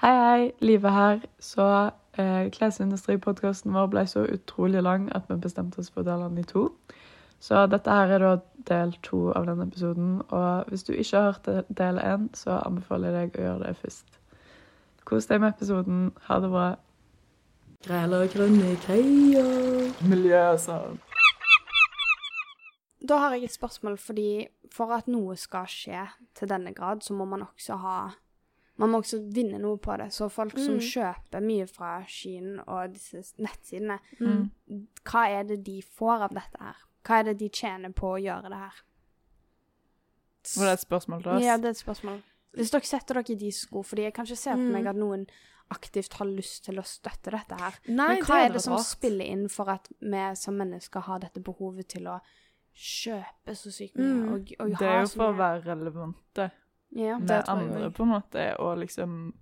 Hei, hei. Live her. Så eh, klesindustripodkasten vår ble så utrolig lang at vi bestemte oss for å dele den i to. Så dette her er da del to av denne episoden. Og hvis du ikke har hørt del én, så anbefaler jeg deg å gjøre det først. Kos deg med episoden. Ha det bra. Græler grønne greier. Miljø, altså. Da har jeg et spørsmål, fordi for at noe skal skje til denne grad, så må man også ha Man må også vinne noe på det. Så folk som Mm. kjøper mye fra skyen og disse nettsidene, Mm. hva er det de får av dette her? Hva er det de tjener på å gjøre det her? Var det et spørsmål til oss? Ja, det er et spørsmål. Hvis dere setter dere i de sko, fordi jeg kan ikke se for Mm. meg at noen aktivt har lyst til å støtte dette her. Nei, Men hva er er det som rart. spiller inn for at vi som mennesker har dette behovet til å kjøpe så sykt mye? Mm. Og, og Det er jo for å være relevante ja. med det andre, på en måte, og liksom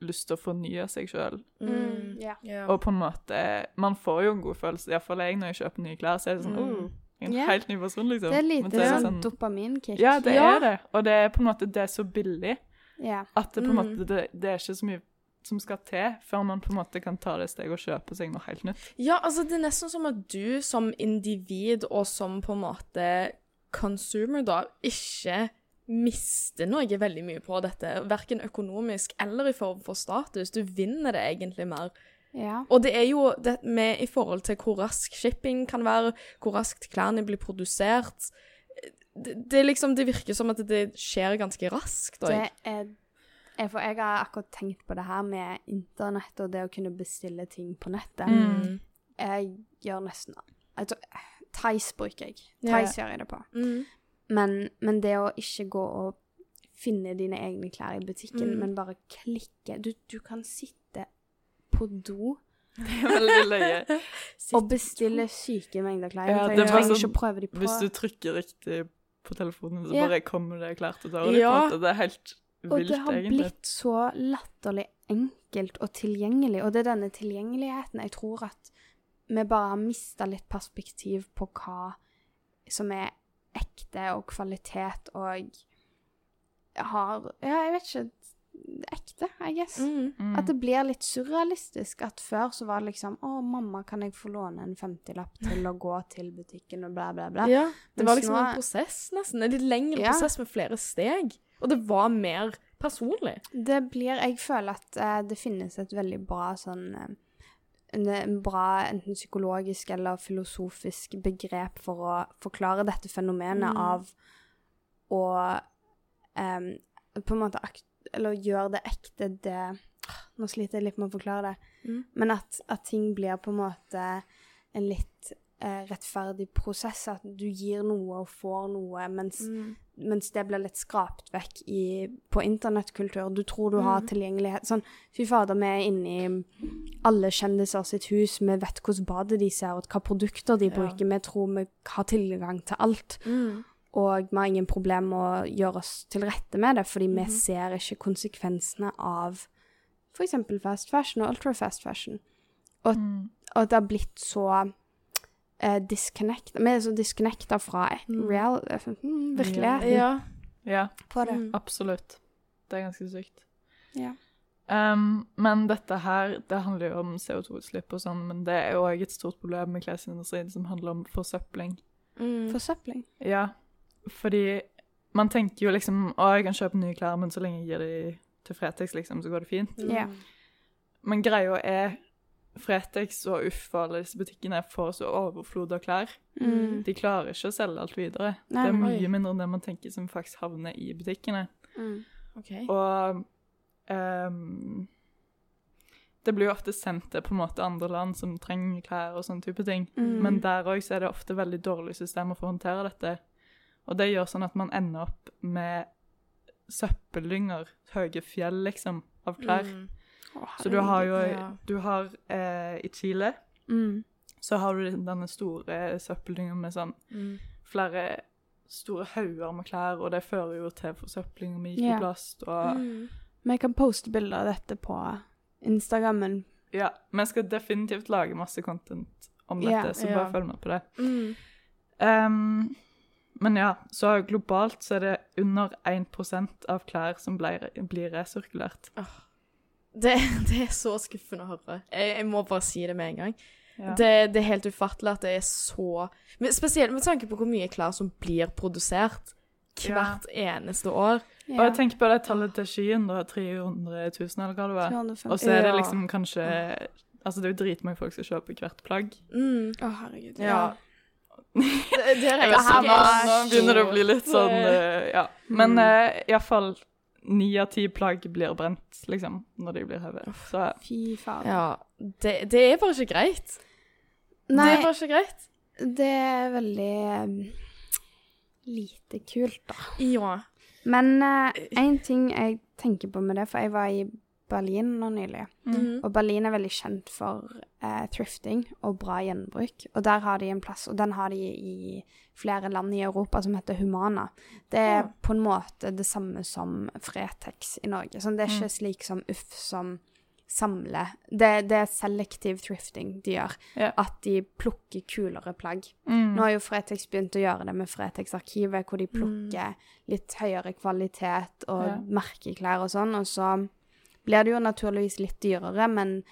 lyst til å fornye seg sjøl. Mm, ja. Ja. Og på en måte Man får jo en god følelse, iallfall jeg, når jeg kjøper nye klær. Så er det sånn Mm. oh, En yeah. helt ny person, liksom. Det er litt lite så er det sånn dopaminkick. Ja, det Ja. er det. Og det er på en måte det er så billig yeah. at det på en Mm. måte det, det er ikke så mye som skal til før man på en måte kan ta det steget og kjøpe seg noe helt nytt. Ja, altså det er nesten som at du som individ og som på en måte consumer da, ikke mister noe veldig mye på dette, verken økonomisk eller i form for status. Du vinner det egentlig mer. ja. Og det er jo det med i forhold til hvor rask shipping kan være, hvor raskt klærne blir produsert. Det, det liksom, det virker som at det skjer ganske raskt. Det er, For jeg har akkurat tenkt på det her med internett og det å kunne bestille ting på nettet. mm. Jeg gjør nesten altså, Theis bruker jeg. Theis gjør jeg det på. Mm. Men, men det å ikke gå og finne dine egne klær i butikken, Mm. men bare klikke du, du kan sitte på do Det er veldig løye. og bestille syke mengder klær. Ja, du trenger sånn- ikke å prøve de på. Hvis du trykker riktig på telefonen, så Ja. bare kommer det klær til det. Ja. Det er helt Og vilt, det har egentlig. blitt så latterlig enkelt og tilgjengelig. Og det er denne tilgjengeligheten jeg tror at vi bare har mista litt perspektiv på hva som er ekte og kvalitet og har Ja, jeg vet ikke Ekte, I guess. Mm. Mm. At det blir litt surrealistisk. At før så var det liksom Å, mamma, kan jeg få låne en 50-lapp til å gå til butikken og bla, bla, bla. Ja, det var liksom nå- en prosess, nesten. En litt lengre Ja. prosess med flere steg. Og det var mer personlig. Det blir Jeg føler at uh, det finnes et veldig bra sånn eh, en, en bra enten psykologisk eller filosofisk begrep for å forklare dette fenomenet Mm. av å um, på en måte Eller gjøre det ekte det Nå sliter jeg litt med å forklare det. Mm. Men at, at ting blir på en måte en litt rettferdig prosess. At du gir noe og får noe, mens Mm. mens det blir litt skrapt vekk i, på internettkultur. Du tror du har Mm. tilgjengelighet. Sånn, fy fader, vi er inne i alle kjendiser sitt hus. Vi vet hvordan badet de ser ut, hva produkter de Ja. bruker. Vi tror vi har tilgang til alt. Mm. Og vi har ingen problem med å gjøre oss til rette med det, fordi vi Mhm. ser ikke konsekvensene av f.eks. fast fashion og ultra fast fashion. Mm. Og at det har blitt så eh, disconnect Vi er så disconnecta fra Mm. real, eh, mm, virkeligheten Ja. Ja, på det. Mm. absolutt. Det er ganske sykt. Ja. Um, men dette her, det handler jo om CO2-utslipp og sånn, men det er jo òg et stort problem med klesindustrien som handler om forsøpling. Mm. Forsøpling. Ja, fordi man tenker jo liksom å, jeg kan kjøpe nye klær, men så lenge jeg gir de til Fretex, liksom, så går det fint. Mm. Yeah. Men greia er Fretex og Uff og alle disse butikkene får så overflod av klær. Mm. De klarer ikke å selge alt videre. Nei, det er nei. mye mindre enn det man tenker som faktisk havner i butikkene. Mm. Okay. Og um, det blir jo ofte sendt til på en måte andre land som trenger klær og sånne type ting. Mm. Men der òg er det ofte veldig dårlige systemer for å håndtere dette. Og det gjør sånn at man ender opp med søppellynger, høye fjell, liksom, av klær. Mm. Så du har jo. Du har eh, I Chile mm. så har du denne store søppeldynga med sånn Mm. flere store hauger med klær, og det fører jo til forsøpling og mikroplast og Mm. jeg kan poste bilder av dette på Instagrammen. Ja, men jeg skal definitivt lage masse content om dette, dette, så bare bare følg med på det. Mm. Um, men ja, så globalt så er det under 1% av klær som blir, blir resirkulert. Det, det er så skuffende å høre. Jeg, jeg må bare si det med en gang. Ja. Det, det er helt ufattelig at det er så men Spesielt med tanke på hvor mye klær som blir produsert hvert eneste år. Og jeg tenker på det tallet til skyen, da. 300 000, eller hva det var. Og så er det liksom kanskje Altså, det er jo dritmange folk som kjøper hvert plagg. Mm. Å, herregud. Ja. Det, det er Jeg vet her nå begynner det å bli litt sånn uh, eh, Ja. Men uh, iallfall ni av ti plagg blir brent, liksom, når de blir hevet. Så Fy faen. Ja. Det, det er bare ikke greit. Nei, Det er bare ikke greit. det er veldig um, lite kult, da. Ja. Men én ting jeg tenker på med det, for jeg var i Berlin nå nylig. Mhm. Og Berlin er veldig kjent for eh, thrifting og bra gjenbruk. Og der har de en plass, og den har de i flere land i Europa, som heter Humana. Det er Ja. på en måte det samme som Fretex i Norge. Sånn, det er Mm. ikke slik som Uff som samler. Det, det er selektiv thrifting de gjør. Ja. At de plukker kulere plagg. mm. Nå har jo Fretex begynt å gjøre det med Fretex-arkivet, hvor de plukker litt høyere kvalitet og Ja. merkeklær og sånn, og så blir det jo naturligvis litt dyrere, men,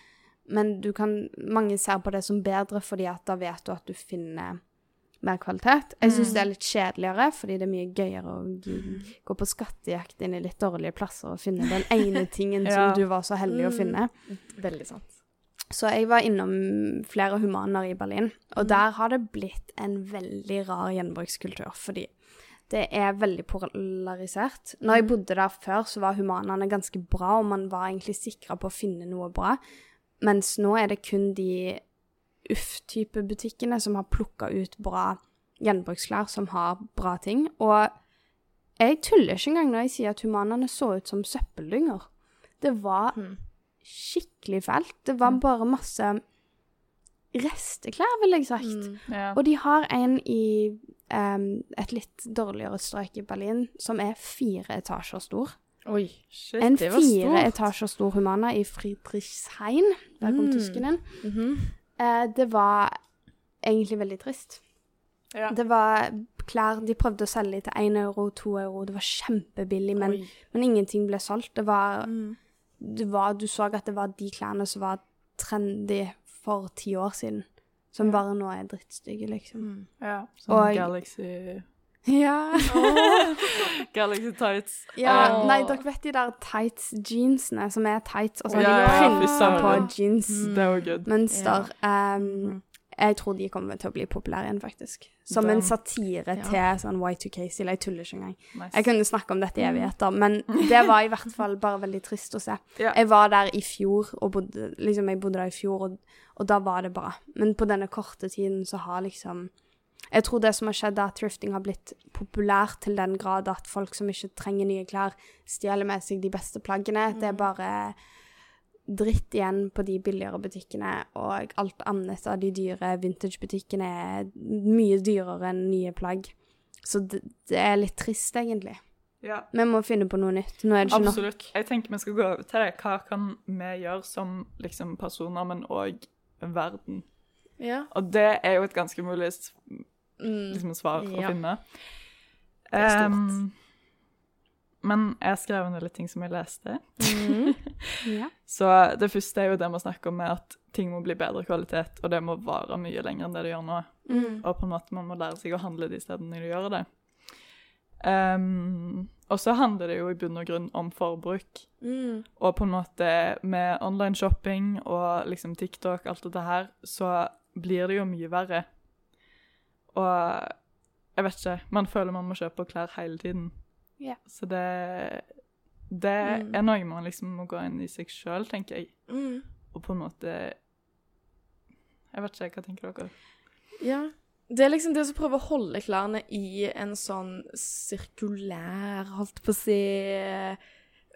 men du kan Mange ser på det som bedre fordi at da vet du at du finner mer kvalitet. Jeg syns Mm. det er litt kjedeligere, fordi det er mye gøyere å gå på skattejakt inn i litt dårlige plasser og finne den ene tingen Ja. som du var så heldig å Mm. finne. Veldig sant. Så jeg var innom flere humaner i Berlin, og Mm. der har det blitt en veldig rar gjenbrukskultur, fordi det er veldig polarisert. Når jeg Mm. bodde der før, så var humanene ganske bra, og man var egentlig sikra på å finne noe bra, mens nå er det kun de uff-type butikkene som har plukka ut bra gjenbruksklær, som har bra ting. Og jeg tuller ikke engang når jeg sier at humanene så ut som søppeldynger. Det var Mm. skikkelig fælt. Det var bare masse resteklær, vil jeg sagt. Mm. ja. Og de har en i em, et litt dårligere strøk i Berlin som er fire etasjer stor. Oi. Shit. En det var fire etasjer stor Humana i Friedrichshain. Der kom Mm. tysken inn. Mm -hmm. uh, det var egentlig veldig trist. Ja. Det var klær De prøvde å selge til én euro, to euro. Det var kjempebillig, men, men ingenting ble solgt. Det var, Mm. det var Du så at det var de klærne som var trendy for ti år siden, som bare nå er drittstygge, liksom. Mm. ja. som Og- Galaxy Ja. Galaxy Tights. ja oh. nei, dere vet de der tights-jeansene som er tights, og så har Ja, de printa på jeans. Mm. Det var good. mønster. Um. Jeg tror de kommer til å bli populære igjen, faktisk. Som en satire Ja. til sånn Y2K-stil. Jeg tuller ikke engang. Nice. Jeg kunne snakke om dette i evigheter, men det var i hvert fall bare veldig trist å se. Ja. Jeg var der i fjor, og bodde, liksom jeg bodde der i fjor, og, og da var det bra. Men på denne korte tiden så har liksom Jeg tror det som har skjedd, er at thrifting har blitt populært til den grad at folk som ikke trenger nye klær, stjeler med seg de beste plaggene. Det er bare dritt igjen på de billigere butikkene, og alt annet av de dyre vintagebutikkene er mye dyrere enn nye plagg. Så det, det er litt trist, egentlig. Ja. Vi må finne på noe nytt. Nå er det ikke nok. Absolutt. Jeg tenker vi skal gå over til det. Hva kan vi gjøre som liksom, personer, men òg verden? Ja. Og det er jo et ganske mulig Mm. liksom, svar Ja. å finne. Det er stort. Ehm, men jeg skrev ned litt ting som jeg leste. Mm. Ja. Så det første er jo det vi snakker om, at ting må bli bedre kvalitet, og det må vare mye lenger enn det det gjør nå. Mm. Og på en måte man må lære seg å handle de stedene de gjør det. Um, og så handler det jo i bunn og grunn om forbruk. Mm. Og på en måte med online shopping og liksom TikTok, alt dette her, så blir det jo mye verre. Og jeg vet ikke, man føler man må kjøpe klær hele tiden. Ja. Så det, det Mm. er noe man liksom må gå inn i seg sjøl, tenker jeg. Mm. Og på en måte Jeg vet ikke, hva tenker dere? Ja. Det er liksom det å prøve å holde klærne i en sånn sirkulær, holdt på å si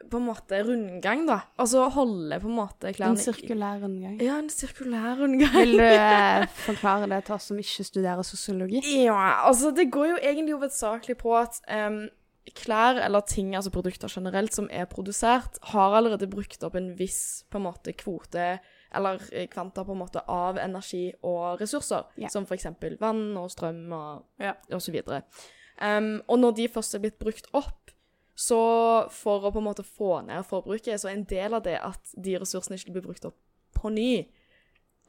På en måte rundgang, da. Altså holde på en måte klærne En sirkulær rundgang. Ja, en sirkulær rundgang. Vil du eh, forklare det til oss som ikke studerer sosiologi? Ja, altså det går jo egentlig hovedsakelig på at em, klær eller ting, altså produkter generelt, som er produsert, har allerede brukt opp en viss på en måte kvote eller eh, kvanta på en måte av energi og ressurser, yeah. som eksempel vann og strøm og, og så videre. Og når de først er blitt brukt opp, Så for å på en måte få ned forbruket, så er en del av det at de ressursene ikke blir brukt opp på ny.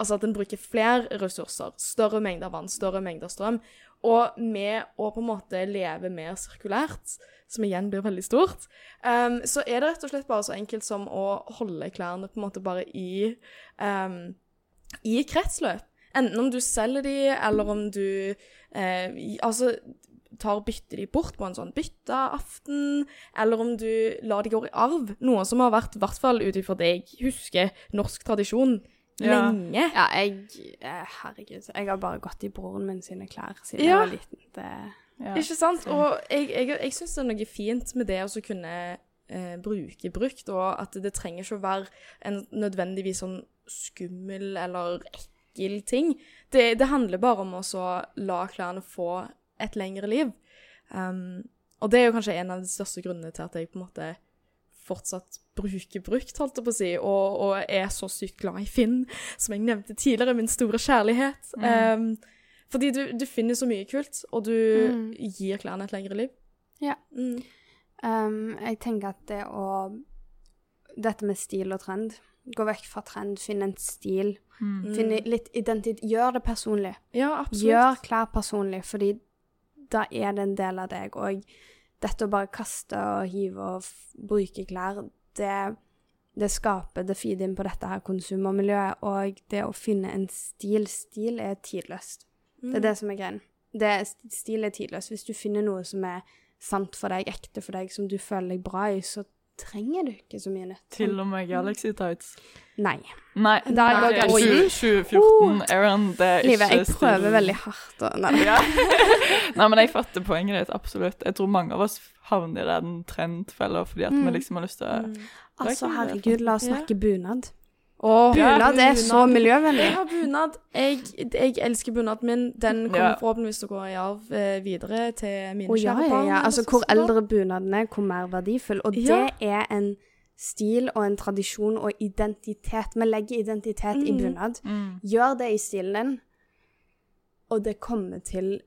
Altså at en bruker flere ressurser, større mengder vann, større mengder strøm. Og med å på en måte leve mer sirkulært, som igjen blir veldig stort, um, så er det rett og slett bare så enkelt som å holde klærne på en måte bare i, um, i kretsløp. Enten om du selger de, eller om du eh, altså tar bytter de bort på en sånn bytteaften, eller om du lar de gå i arv. Noe som har vært, i hvert fall ut ifra det jeg husker, norsk tradisjon. Lenge. Ja, jeg eh, Herregud. Jeg har bare gått i broren min sine klær siden Ja. jeg var liten. Det, Ja. Ikke sant? Og jeg, jeg, jeg syns det er noe fint med det å kunne eh, bruke brukt, og at det trenger ikke å være en nødvendigvis sånn skummel eller ekkel ting. Det, det handler bare om å så la klærne få et lengre liv. Um, og det er jo kanskje en av de største grunnene til at jeg på en måte fortsatt bruker brukt, holdt jeg på å si, og, og er så sykt glad i Finn, som jeg nevnte tidligere, min store kjærlighet. Um, fordi du, du finner så mye kult, og du Mm. gir klærne et lengre liv. Ja. Mm. Um, jeg tenker at det å Dette med stil og trend Gå vekk fra trend, finn en stil. Mm. Finn litt identitet. Gjør det personlig. Ja, absolutt. Gjør klær personlig, fordi da er det en del av deg. Og dette å bare kaste og hive og f bruke klær, det, det skaper det feed inn på dette her konsumermiljøet. Og det å finne en stil Stil er tidløst. Det er det som er greien. Det, stil er tidløst. Hvis du finner noe som er sant for deg, ekte for deg, som du føler deg bra i, så trenger du ikke så mye nytt. Til og med Galaxy Tights. Nei. Nei, Da- er det er 2014, Aaron, det er ikke Livet, jeg prøver stil. veldig hardt å Nei. Ja. Nei, men jeg fatter poenget ditt, absolutt. Jeg tror mange av oss havner i den trendfella fordi at Mm. vi liksom har lyst til å Altså, herregud, la oss Ja. snakke bunad. Oh, Bunad er så miljøvennlig. Jeg har bunad. Jeg, jeg elsker bunaden min. Den kommer Ja. forhåpentligvis til å gå i arv eh, videre til mine ja, kjære ja, barn. ja. eller Altså, hvor eldre bunaden er, hvor mer verdifull. Og Ja. det er en stil og en tradisjon og identitet. Vi legger identitet i Mhm. bunad. mm. Gjør det i stilen din, og det kommer til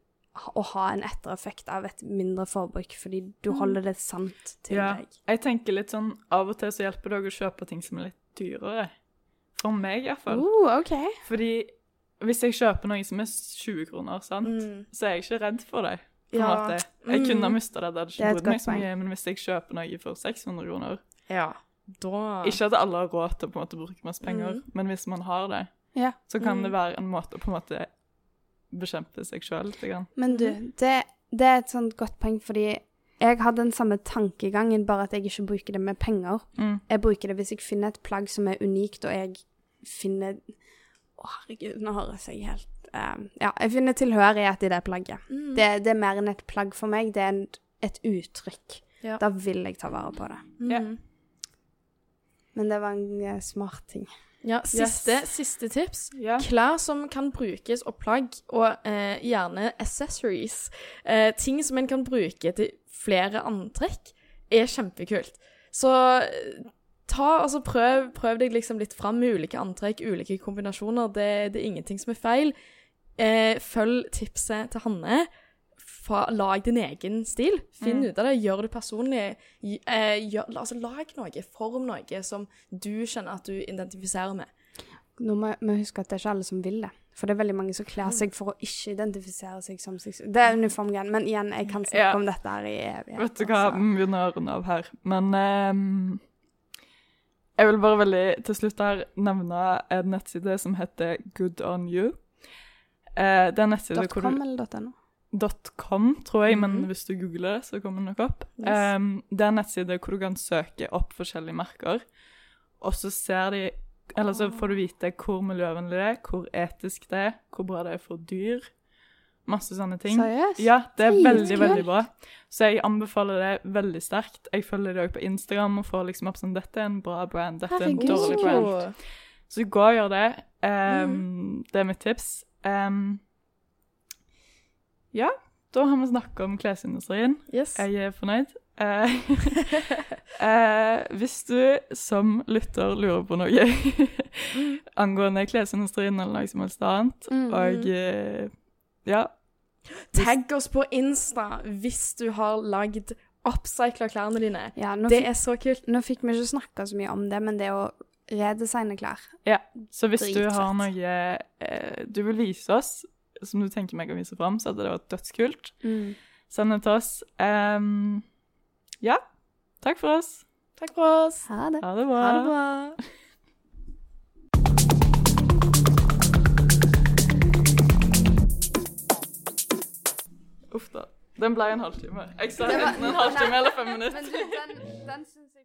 å ha en ettereffekt av et mindre forbruk, fordi du holder det sant til Ja. deg. Jeg tenker litt sånn, Av og til så hjelper det å kjøpe ting som er litt dyrere. For meg, iallfall. Uh, okay. Fordi hvis jeg kjøper noe som er 20 kroner, sant, Mm. så er jeg ikke redd for det. På en Ja. Jeg Mm. kunne ha mista det, det hadde ikke brydd meg så mye. Men hvis jeg kjøper noe for 600 kroner Ja. Da Ikke at alle har råd til å på en måte bruke masse penger, Mm. men hvis man har det, Ja. så kan Mm. det være en måte å på en måte bekjempe seg sjøl litt. Grann. Men du, det, det er et sånt godt poeng, fordi jeg har den samme tankegangen, bare at jeg ikke bruker det med penger. Mm. Jeg bruker det hvis jeg finner et plagg som er unikt, og jeg finner Å, herregud, nå høres jeg helt eh, Ja, jeg finner tilhørighet i det plagget. Mm. Det, det er mer enn et plagg for meg, det er en, et uttrykk. Ja. Da vil jeg ta vare på det. Ja. Mm. Men det var en eh, smart ting. Ja, siste, Yes. siste tips. Ja. Klær som kan brukes, og plagg, og eh, gjerne accessories. Eh, ting som en kan bruke til flere antrekk, er kjempekult. Så eh, ta, altså prøv, prøv deg liksom litt fram med ulike antrekk, ulike kombinasjoner. Det, det er ingenting som er feil. Eh, følg tipset til Hanne. Fa, lag din egen stil. Finn Mm. ut av det. Gjør det personlig. Eh, gjør, altså, lag noe. Form noe som du kjenner at du identifiserer med. Nå må vi huske at det er ikke alle som vil det. For det er veldig mange som kler seg for å ikke identifisere seg som seg selv. Det er uniformgreien. Men igjen, jeg kan snakke Ja. om dette her i evighet. Vet du hva, vi begynner å runde av her. Men um, jeg vil bare veldig til slutt her nevne en nettside som heter Good On You. Uh, det er en nettside hvor .com du eller .no? .com, tror jeg, men Mhm. hvis du googler det, så kommer det nok opp. Yes. Um, det er en nettside hvor du kan søke opp forskjellige merker, og så ser de Eller så får du vite hvor miljøvennlig det er, hvor etisk det er, hvor bra det er for dyr. Masse sånne ting. Seriøst? Ja, det er veldig, veldig bra. Så jeg anbefaler det veldig sterkt. Jeg følger det òg på Instagram og får liksom opp sånn Dette er en bra brand, dette er en dårlig brand. Så gå og gjør det. Ehm, Det er mitt tips. Ehm, ja, da har vi snakka om klesindustrien. Yes. Jeg er fornøyd. Eh, eh, hvis du som lytter lurer på noe angående klesindustrien eller noe som helst annet, Mm. og eh, ja Tagg oss på Insta hvis du har lagd oppcycla klærne dine. Ja, Det fikk, er så kult. nå fikk vi ikke snakka så mye om det, men det å redesigne klær Ja, så hvis du har noe eh, du vil vise oss, som du tenker meg å vise fram, så hadde det vært dødskult. mm. Send det til oss. Um, ja, takk for oss. Takk for oss. Ha det. Ha det bra. Ha det bra. Uff da. Den ble en halvtime. Jeg sa enten en halvtime eller fem minutter. Men du, den, den synes jeg